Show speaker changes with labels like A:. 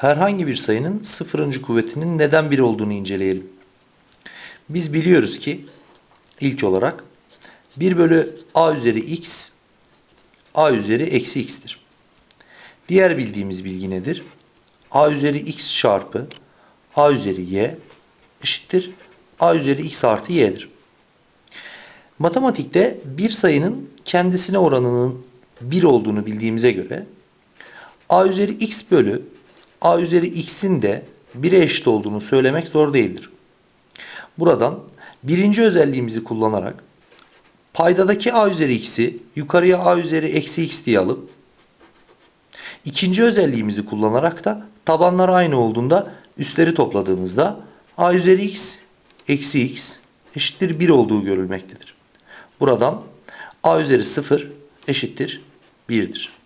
A: herhangi bir sayının sıfırıncı kuvvetinin neden 1 olduğunu inceleyelim. Biz biliyoruz ki ilk olarak 1 bölü a üzeri x a üzeri eksi x'tir. Diğer bildiğimiz bilgi nedir? a üzeri x çarpı a üzeri y eşittir a üzeri x artı y'dir. Matematikte bir sayının kendisine oranının 1 olduğunu bildiğimize göre a üzeri x bölü a üzeri x'in de 1'e eşit olduğunu söylemek zor değildir. Buradan birinci özelliğimizi kullanarak paydadaki a üzeri x'i yukarıya a üzeri eksi x diye alıp ikinci özelliğimizi kullanarak da tabanlar aynı olduğunda üstleri topladığımızda a üzeri x eksi x eşittir 1 olduğu görülmektedir. Buradan a üzeri 0 eşittir 1'dir.